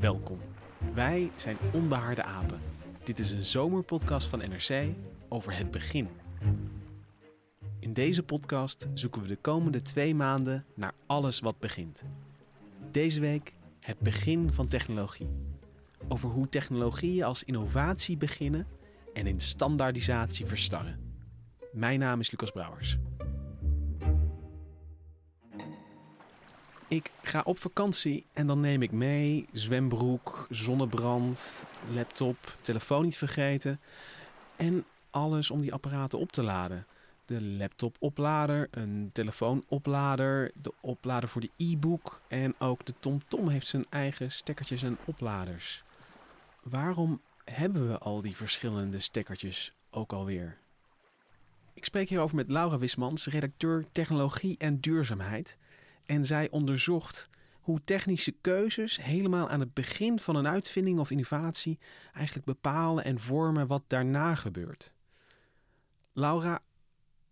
Welkom. Wij zijn Onbehaarde Apen. Dit is een zomerpodcast van NRC over het begin. In deze podcast zoeken we de komende twee maanden naar alles wat begint. Deze week het begin van technologie. Over hoe technologieën als innovatie beginnen en in standaardisatie verstarren. Mijn naam is Lucas Brouwers. Ik ga op vakantie en dan neem ik mee zwembroek, zonnebrand, laptop, telefoon niet vergeten en alles om die apparaten op te laden. De laptopoplader, een telefoonoplader, de oplader voor de e-book en ook de TomTom heeft zijn eigen stekkertjes en opladers. Waarom hebben we al die verschillende stekkertjes ook alweer? Ik spreek hierover met Laura Wismans, redacteur technologie en duurzaamheid. En zij onderzocht hoe technische keuzes helemaal aan het begin van een uitvinding of innovatie eigenlijk bepalen en vormen wat daarna gebeurt. Laura,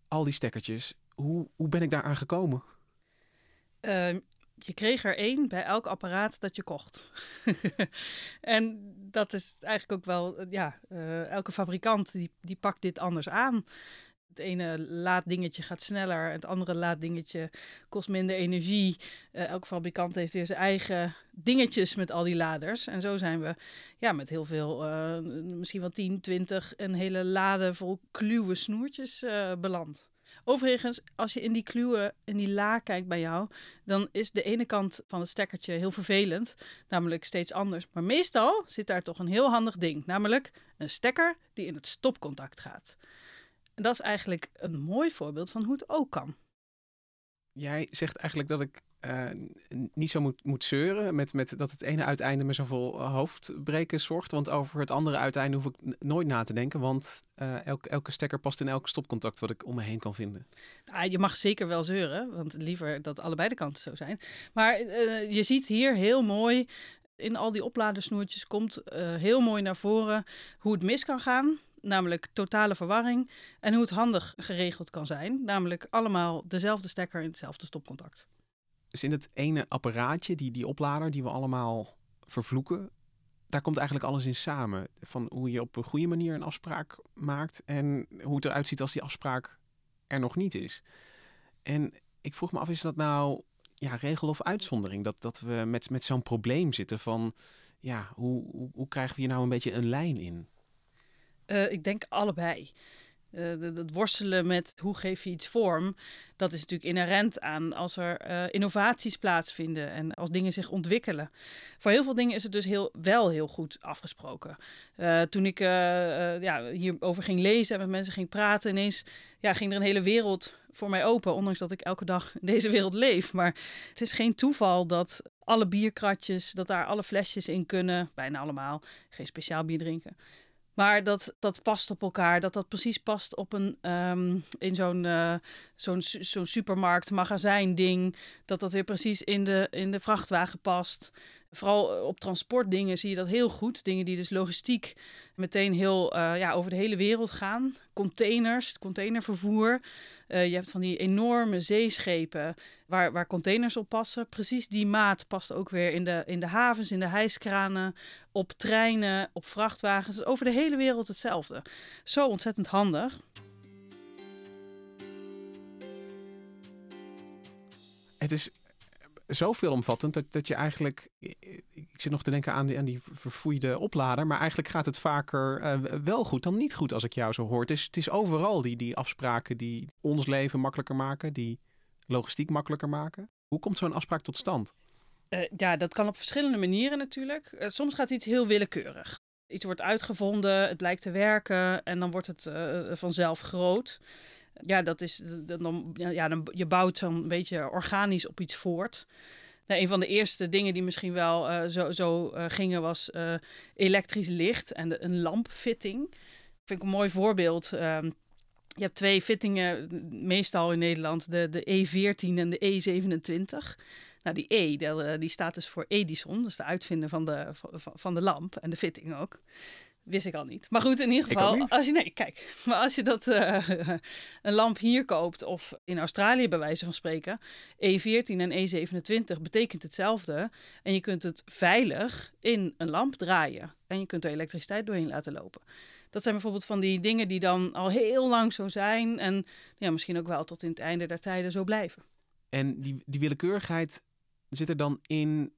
al die stekkertjes, hoe, hoe ben ik daaraan gekomen? Ehm, je kreeg er één bij elk apparaat dat je kocht. en dat is eigenlijk ook wel, ja, uh, elke fabrikant die, die pakt dit anders aan. Het ene laaddingetje gaat sneller, het andere laaddingetje kost minder energie. Uh, elke fabrikant heeft weer zijn eigen dingetjes met al die laders. En zo zijn we ja, met heel veel, uh, misschien wel 10, 20, een hele lade vol kluwe snoertjes uh, beland. Overigens, als je in die kluwen, in die la kijkt bij jou, dan is de ene kant van het stekkertje heel vervelend, namelijk steeds anders. Maar meestal zit daar toch een heel handig ding, namelijk een stekker die in het stopcontact gaat. En dat is eigenlijk een mooi voorbeeld van hoe het ook kan. Jij zegt eigenlijk dat ik uh, niet zo moet, moet zeuren met, met dat het ene uiteinde me zoveel hoofdbreken zorgt. Want over het andere uiteinde hoef ik nooit na te denken. Want uh, elke, elke stekker past in elk stopcontact wat ik om me heen kan vinden. Nou, je mag zeker wel zeuren, want liever dat allebei de kanten zo zijn. Maar uh, je ziet hier heel mooi, in al die opladersnoertjes komt heel mooi naar voren hoe het mis kan gaan namelijk totale verwarring. En hoe het handig geregeld kan zijn, namelijk allemaal dezelfde stekker in hetzelfde stopcontact. Dus in het ene apparaatje, die, die oplader die we allemaal vervloeken, daar komt eigenlijk alles in samen. Van hoe je op een goede manier een afspraak maakt en hoe het eruit ziet als die afspraak er nog niet is. En ik vroeg me af, is dat nou ja, regel of uitzondering? Dat, dat we met, met zo'n probleem zitten van, ja, hoe, hoe, hoe krijgen we hier nou een beetje een lijn in? Uh, ik denk allebei. Het worstelen met hoe geef je iets vorm, dat is natuurlijk inherent aan als er uh, innovaties plaatsvinden en als dingen zich ontwikkelen. Voor heel veel dingen is het dus heel, wel heel goed afgesproken. Toen ik ja, hierover ging lezen en met mensen ging praten, ineens ja, ging er een hele wereld voor mij open, ondanks dat ik elke dag in deze wereld leef. Maar het is geen toeval dat alle bierkratjes, dat daar alle flesjes in kunnen, bijna allemaal, geen speciaal bier drinken. Maar dat, dat past op elkaar. Dat dat precies past op een, um, in zo'n uh, zo'n zo'n supermarkt, magazijn ding. Dat dat weer precies in de, in de vrachtwagen past. Vooral op transportdingen zie je dat heel goed. Dingen die dus logistiek meteen heel uh, ja, over de hele wereld gaan. Containers, containervervoer. Uh, je hebt van die enorme zeeschepen waar, waar containers op passen. Precies die maat past ook weer in de, in de havens, in de hijskranen, op treinen, op vrachtwagens. Over de hele wereld hetzelfde. Zo ontzettend handig. Het is zo veelomvattend dat, dat je eigenlijk. Ik zit nog te denken aan die, aan die verfoeide oplader. Maar eigenlijk gaat het vaker uh, wel goed dan niet goed als ik jou zo hoor. Het is, het is overal die, die afspraken die ons leven makkelijker maken. Die logistiek makkelijker maken. Hoe komt zo'n afspraak tot stand? Uh, ja, dat kan op verschillende manieren natuurlijk. Uh, soms gaat iets heel willekeurig. Iets wordt uitgevonden, het blijkt te werken en dan wordt het vanzelf groot. Ja, dat is, dan, ja, dan, je bouwt zo'n beetje organisch op iets voort. Nou, een van de eerste dingen die misschien wel uh, zo, zo uh, gingen was uh, elektrisch licht en een lampfitting. Vind ik een mooi voorbeeld. Ehm, je hebt twee fittingen, meestal in Nederland, de, de E14 en de E27. Nou, die E, die, die staat dus voor Edison, dus de uitvinder van de, van de lamp en de fitting ook. Wist ik al niet. Maar goed, in ieder geval, als je nee, kijk, maar als je dat uh, een lamp hier koopt of in Australië bij wijze van spreken, E14 en E27 betekent hetzelfde en je kunt het veilig in een lamp draaien en je kunt er elektriciteit doorheen laten lopen. Dat zijn bijvoorbeeld van die dingen die dan al heel lang zo zijn en ja, misschien ook wel tot in het einde der tijden zo blijven. En die, die willekeurigheid zit er dan in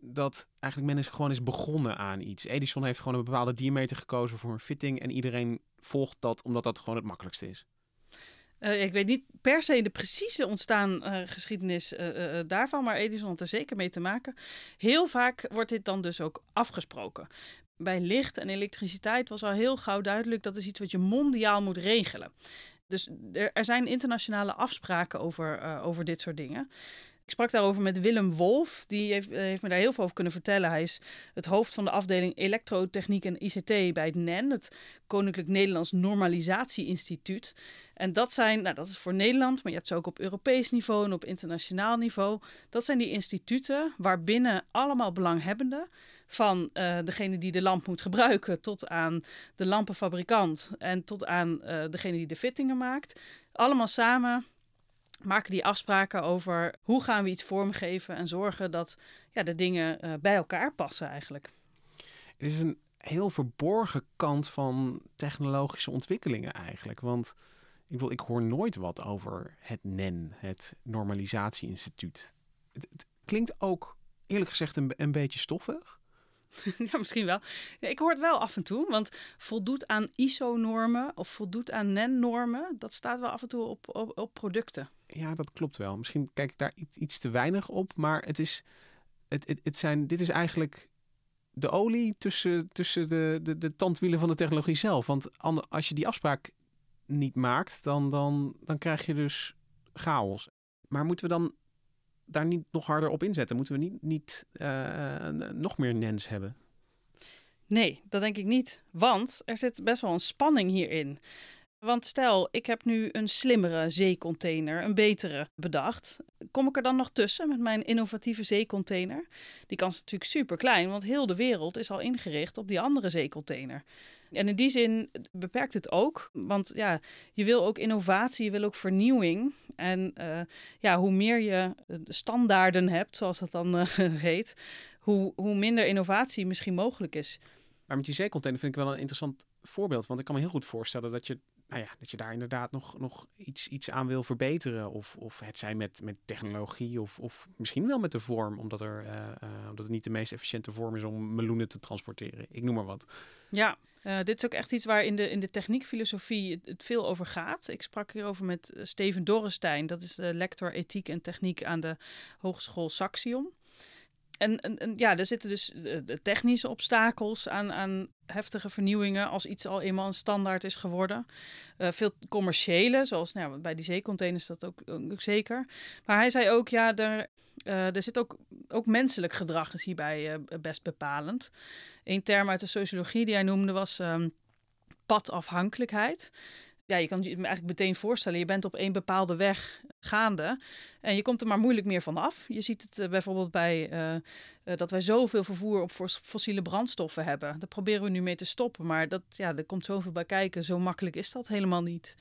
dat eigenlijk men is gewoon is begonnen aan iets. Edison heeft gewoon een bepaalde diameter gekozen voor een fitting en iedereen volgt dat omdat dat gewoon het makkelijkste is. Uh, ik weet niet per se de precieze ontstaan uh, geschiedenis uh, daarvan, maar Edison had er zeker mee te maken. Heel vaak wordt dit dan dus ook afgesproken. Bij licht en elektriciteit was al heel gauw duidelijk dat is iets wat je mondiaal moet regelen. Dus er, er zijn internationale afspraken over, over dit soort dingen. Ik sprak daarover met Willem Wolf. Die heeft, eh, heeft, me daar heel veel over kunnen vertellen. Hij is het hoofd van de afdeling Elektrotechniek en ICT bij het NEN, het Koninklijk Nederlands Normalisatie Instituut. En dat zijn, nou dat is voor Nederland, maar je hebt ze ook op Europees niveau en op internationaal niveau. Dat zijn die instituten waarbinnen allemaal belanghebbenden, van uh, degene die de lamp moet gebruiken tot aan de lampenfabrikant en tot aan uh, degene die de fittingen maakt, allemaal samen maken die afspraken over hoe gaan we iets vormgeven en zorgen dat ja, de dingen uh, bij elkaar passen eigenlijk. Het is een heel verborgen kant van technologische ontwikkelingen eigenlijk. Want ik, bedoel, ik hoor nooit wat over het NEN, het Normalisatieinstituut. Het, het klinkt ook eerlijk gezegd een, een beetje stoffig. ja, misschien wel. Ik hoor het wel af en toe, want voldoet aan ISO-normen of voldoet aan NEN-normen, dat staat wel af en toe op, op, op, producten. Ja, dat klopt wel. Misschien kijk ik daar iets, iets te weinig op, maar het is, het, het, het zijn, dit is eigenlijk de olie tussen, tussen de, de, de tandwielen van de technologie zelf. Want als je die afspraak niet maakt, dan, dan, dan krijg je dus chaos. Maar moeten we dan daar niet nog harder op inzetten? Moeten we niet, niet uh, nog meer NENS hebben? Nee, dat denk ik niet. Want er zit best wel een spanning hierin. Want stel, ik heb nu een slimmere zeecontainer, een betere bedacht. Kom ik er dan nog tussen met mijn innovatieve zeecontainer? Die kans is natuurlijk super klein, want heel de wereld is al ingericht op die andere zeecontainer. En in die zin beperkt het ook, want ja, je wil ook innovatie, je wil ook vernieuwing. En uh, ja, hoe meer je standaarden hebt, zoals dat dan uh, heet, hoe, hoe minder innovatie misschien mogelijk is. Maar met die zeecontainer vind ik wel een interessant voorbeeld. Want ik kan me heel goed voorstellen dat je nou ja, dat je daar inderdaad nog, nog iets, iets aan wil verbeteren. Of, of het zijn met, met technologie of, of misschien wel met de vorm, omdat, er, uh, uh, omdat het niet de meest efficiënte vorm is om meloenen te transporteren. Ik noem maar wat. Ja, uh, dit is ook echt iets waar in de, in de techniekfilosofie het, het veel over gaat. Ik sprak hierover met Steven Dorrestein, dat is de lector ethiek en techniek aan de Hogeschool Saxion en, en, ja, er zitten dus de technische obstakels aan, aan heftige vernieuwingen als iets al eenmaal een standaard is geworden. Uh, veel commerciële, zoals nou, bij die zeecontainers dat ook, zeker. Maar hij zei ook, ja, er, uh, er zit ook, ook menselijk gedrag is hierbij best bepalend. Een term uit de sociologie die hij noemde was um, padafhankelijkheid ja, je kan je eigenlijk meteen voorstellen, je bent op een bepaalde weg gaande en je komt er maar moeilijk meer van af. Je ziet het uh, bijvoorbeeld bij uh, dat wij zoveel vervoer op fossiele brandstoffen hebben. Daar proberen we nu mee te stoppen, maar dat, ja, er komt zoveel bij kijken. Zo makkelijk is dat helemaal niet.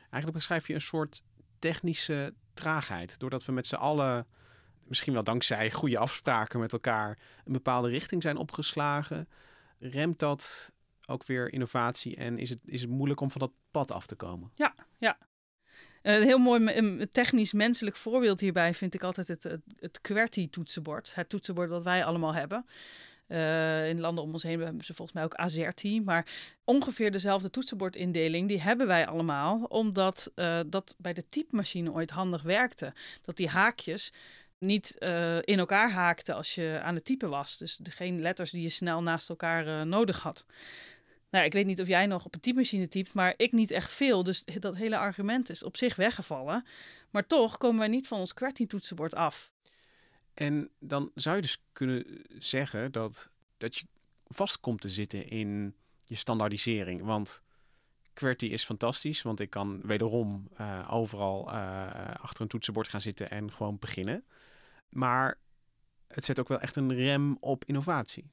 Eigenlijk beschrijf je een soort technische traagheid, doordat we met z'n allen misschien wel dankzij goede afspraken met elkaar een bepaalde richting zijn opgeslagen, remt dat ook weer innovatie en is het, is het moeilijk om van dat pad af te komen. Ja, ja. Een heel mooi technisch menselijk voorbeeld hierbij vind ik altijd het, het, het QWERTY-toetsenbord. Het toetsenbord dat wij allemaal hebben. Uh, in landen om ons heen hebben ze volgens mij ook AZERTY. Maar ongeveer dezelfde toetsenbordindeling, die hebben wij allemaal. Omdat uh, dat bij de typemachine ooit handig werkte. Dat die haakjes niet in elkaar haakte als je aan het typen was. Dus geen letters die je snel naast elkaar nodig had. Nou, ik weet niet of jij nog op een typemachine typt, maar ik niet echt veel. Dus dat hele argument is op zich weggevallen. Maar toch komen wij niet van ons QWERTY-toetsenbord af. En dan zou je dus kunnen zeggen dat, dat je vast komt te zitten in je standaardisering. Want QWERTY is fantastisch, want ik kan wederom uh, overal uh, achter een toetsenbord gaan zitten en gewoon beginnen. Maar het zet ook wel echt een rem op innovatie.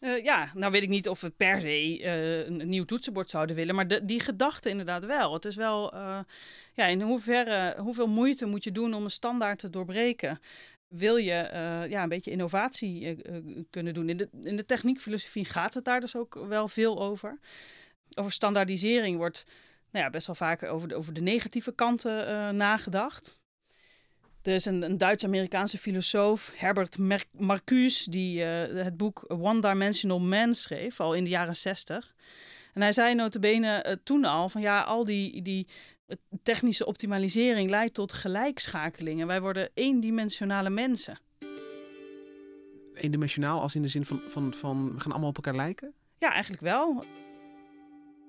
Uh, ja, nou weet ik niet of we per se een, een, nieuw toetsenbord zouden willen, maar de, die gedachte inderdaad wel. Het is wel, ja, in hoeverre, hoeveel moeite moet je doen om een standaard te doorbreken? Wil je ja, een beetje innovatie kunnen doen? In de, in de techniekfilosofie gaat het daar dus ook wel veel over over standaardisering wordt nou ja, best wel vaak over de, over de negatieve kanten nagedacht. Er is een, een Duits-Amerikaanse filosoof, Herbert Mer Marcuse, die uh, het boek One Dimensional Man schreef, al in de jaren zestig. En hij zei notabene uh, toen al van ja, al die, die technische optimalisering leidt tot gelijkschakeling. En wij worden eendimensionale mensen. Eendimensionaal als in de zin van, van, van we gaan allemaal op elkaar lijken? Ja, eigenlijk wel.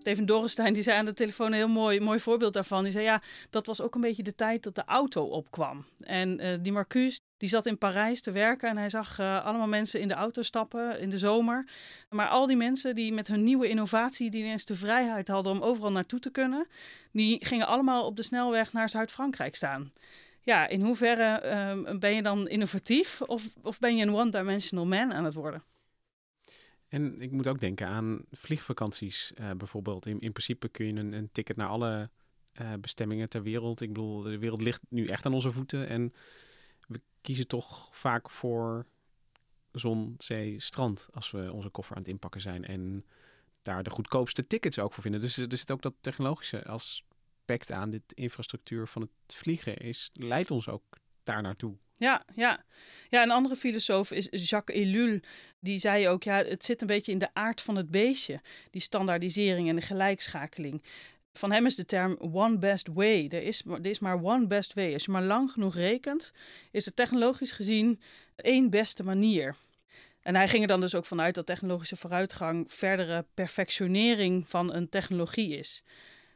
Steven Dorrestein die zei aan de telefoon een heel mooi, mooi voorbeeld daarvan. Die zei ja, dat was ook een beetje de tijd dat de auto opkwam. En uh, die Marcus die zat in Parijs te werken en hij zag uh, allemaal mensen in de auto stappen in de zomer. Maar al die mensen die met hun nieuwe innovatie, die ineens de vrijheid hadden om overal naartoe te kunnen, die gingen allemaal op de snelweg naar Zuid-Frankrijk staan. Ja, in hoeverre uh, ben je dan innovatief of, of ben je een one-dimensional man aan het worden? En ik moet ook denken aan vliegvakanties uh, bijvoorbeeld. In, in principe kun je een, een ticket naar alle uh, bestemmingen ter wereld. Ik bedoel, de wereld ligt nu echt aan onze voeten. En we kiezen toch vaak voor zon, zee, strand als we onze koffer aan het inpakken zijn. En daar de goedkoopste tickets ook voor vinden. Dus er zit ook dat technologische aspect aan. Dit infrastructuur van het vliegen is, leidt ons ook daar naartoe. Ja, ja. ja, een andere filosoof is Jacques Ellul. Die zei ook, ja, het zit een beetje in de aard van het beestje. Die standaardisering en de gelijkschakeling. Van hem is de term one best way. Er is, er is maar one best way. Als je maar lang genoeg rekent, is er technologisch gezien één beste manier. En hij ging er dan dus ook vanuit dat technologische vooruitgang verdere perfectionering van een technologie is.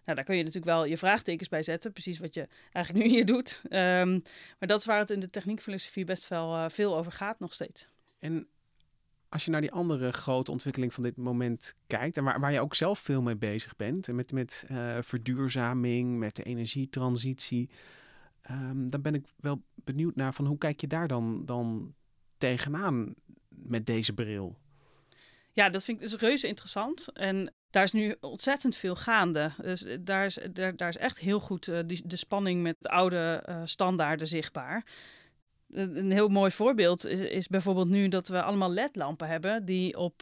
Nou, daar kun je natuurlijk wel je vraagtekens bij zetten, precies wat je eigenlijk nu hier doet. Um, maar dat is waar het in de techniekfilosofie best wel uh, veel over gaat nog steeds. En als je naar die andere grote ontwikkeling van dit moment kijkt, en waar, waar je ook zelf veel mee bezig bent, met, met uh, verduurzaming, met de energietransitie, um, dan ben ik wel benieuwd naar van hoe kijk je daar dan, dan tegenaan met deze bril? Ja, dat vind ik dus reuze interessant. En daar is nu ontzettend veel gaande. Dus daar is, daar, is echt heel goed die, de spanning met de oude uh, standaarden zichtbaar. Een heel mooi voorbeeld is, bijvoorbeeld nu dat we allemaal LED-lampen hebben die op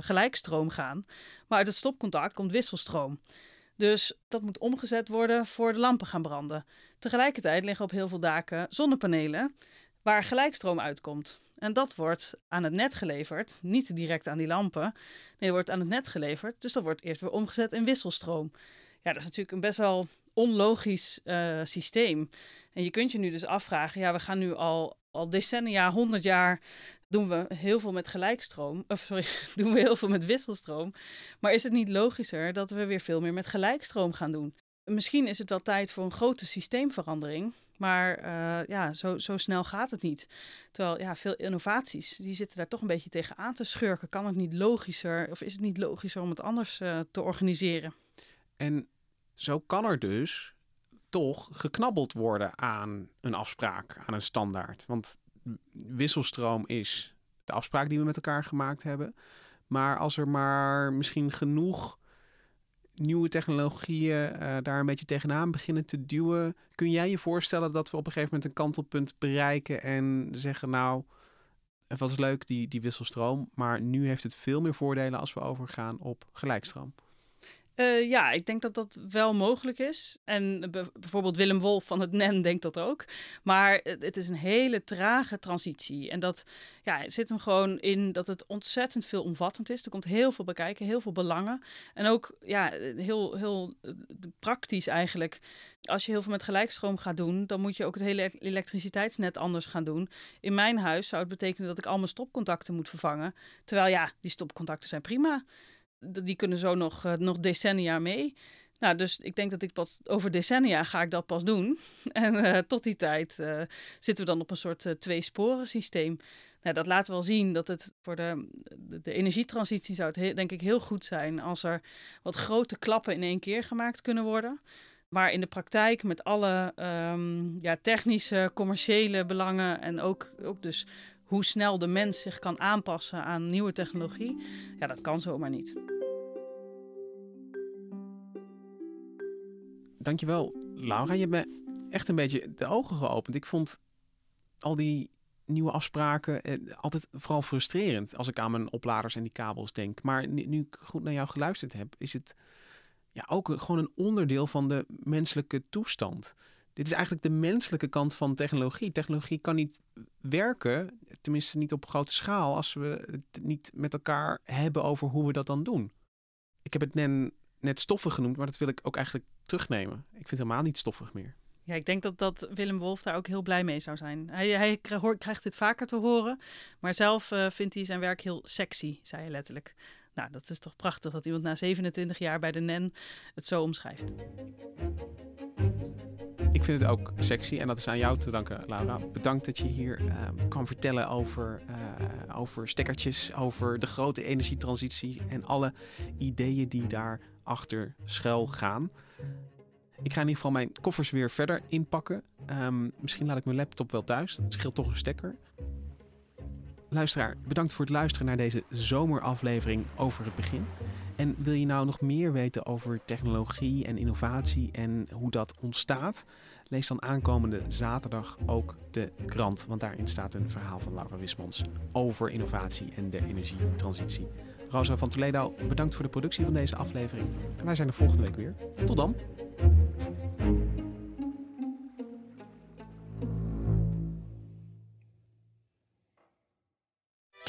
gelijkstroom gaan. Maar uit het stopcontact komt wisselstroom. Dus dat moet omgezet worden voor de lampen gaan branden. Tegelijkertijd liggen op heel veel daken zonnepanelen waar gelijkstroom uitkomt. En dat wordt aan het net geleverd, niet direct aan die lampen. Nee, dat wordt aan het net geleverd. Dus dat wordt eerst weer omgezet in wisselstroom. Ja, dat is natuurlijk een best wel onlogisch uh, systeem. En je kunt je nu dus afvragen, ja, we gaan nu al, al decennia, honderd jaar doen we heel veel met gelijkstroom. Of sorry, doen we heel veel met wisselstroom. Maar is het niet logischer dat we weer veel meer met gelijkstroom gaan doen? Misschien is het wel tijd voor een grote systeemverandering. Maar uh, ja, zo, zo snel gaat het niet. Terwijl ja, veel innovaties, die zitten daar toch een beetje tegen aan te schurken. Kan het niet logischer, of is het niet logischer om het anders uh, te organiseren? En zo kan er dus toch geknabbeld worden aan een afspraak, aan een standaard. Want wisselstroom is de afspraak die we met elkaar gemaakt hebben. Maar als er maar misschien genoeg nieuwe technologieën uh, daar een beetje tegenaan beginnen te duwen. Kun jij je voorstellen dat we op een gegeven moment een kantelpunt bereiken en zeggen nou, het was leuk die, die wisselstroom, maar nu heeft het veel meer voordelen als we overgaan op gelijkstroom? Uh, ja, ik denk dat dat wel mogelijk is. En bijvoorbeeld Willem Wolf van het NEN denkt dat ook. Maar het, is een hele trage transitie. En dat ja, zit hem gewoon in dat het ontzettend veel omvattend is. Er komt heel veel bij kijken, heel veel belangen. En ook ja, heel, heel eh, praktisch eigenlijk. Als je heel veel met gelijkstroom gaat doen, dan moet je ook het hele elektriciteitsnet anders gaan doen. In mijn huis zou het betekenen dat ik al mijn stopcontacten moet vervangen. Terwijl ja, die stopcontacten zijn prima die kunnen zo nog, uh, nog decennia mee. Nou, dus ik denk dat ik pas over decennia ga ik dat pas doen. En uh, tot die tijd uh, zitten we dan op een soort uh, twee-sporen systeem. Nou, dat laat wel zien dat het voor de, de, energietransitie zou het denk ik heel goed zijn als er wat grote klappen in één keer gemaakt kunnen worden. Maar in de praktijk met alle um, ja, technische, commerciële belangen en ook, ook dus hoe snel de mens zich kan aanpassen aan nieuwe technologie, ja, dat kan zomaar niet. Dankjewel, Laura. Je hebt me echt een beetje de ogen geopend. Ik vond al die nieuwe afspraken eh, altijd vooral frustrerend als ik aan mijn opladers en die kabels denk. Maar nu, ik goed naar jou geluisterd heb, is het ja, ook gewoon een onderdeel van de menselijke toestand. Dit is eigenlijk de menselijke kant van technologie. Technologie kan niet werken, tenminste niet op grote schaal, als we het niet met elkaar hebben over hoe we dat dan doen. Ik heb het net, net stoffig genoemd, maar dat wil ik ook eigenlijk terugnemen. Ik vind het helemaal niet stoffig meer. Ja, ik denk dat, dat Willem Wolf daar ook heel blij mee zou zijn. Hij, hij krijgt dit vaker te horen, maar zelf uh, vindt hij zijn werk heel sexy, zei hij letterlijk. Nou, dat is toch prachtig dat iemand na 27 jaar bij de NEN het zo omschrijft. Ik vind het ook sexy en dat is aan jou te danken, Laura. Bedankt dat je hier uh, kwam vertellen over, uh, over stekkertjes, over de grote energietransitie en alle ideeën die daarachter schuil gaan. Ik ga in ieder geval mijn koffers weer verder inpakken. Um, misschien laat ik mijn laptop wel thuis. Dat scheelt toch een stekker. Luisteraar, bedankt voor het luisteren naar deze zomeraflevering over het begin. En wil je nou nog meer weten over technologie en innovatie en hoe dat ontstaat? Lees dan aankomende zaterdag ook de krant, want daarin staat een verhaal van Laura Wismans over innovatie en de energietransitie. Rosa van Toledo, bedankt voor de productie van deze aflevering. En wij zijn er volgende week weer. Tot dan!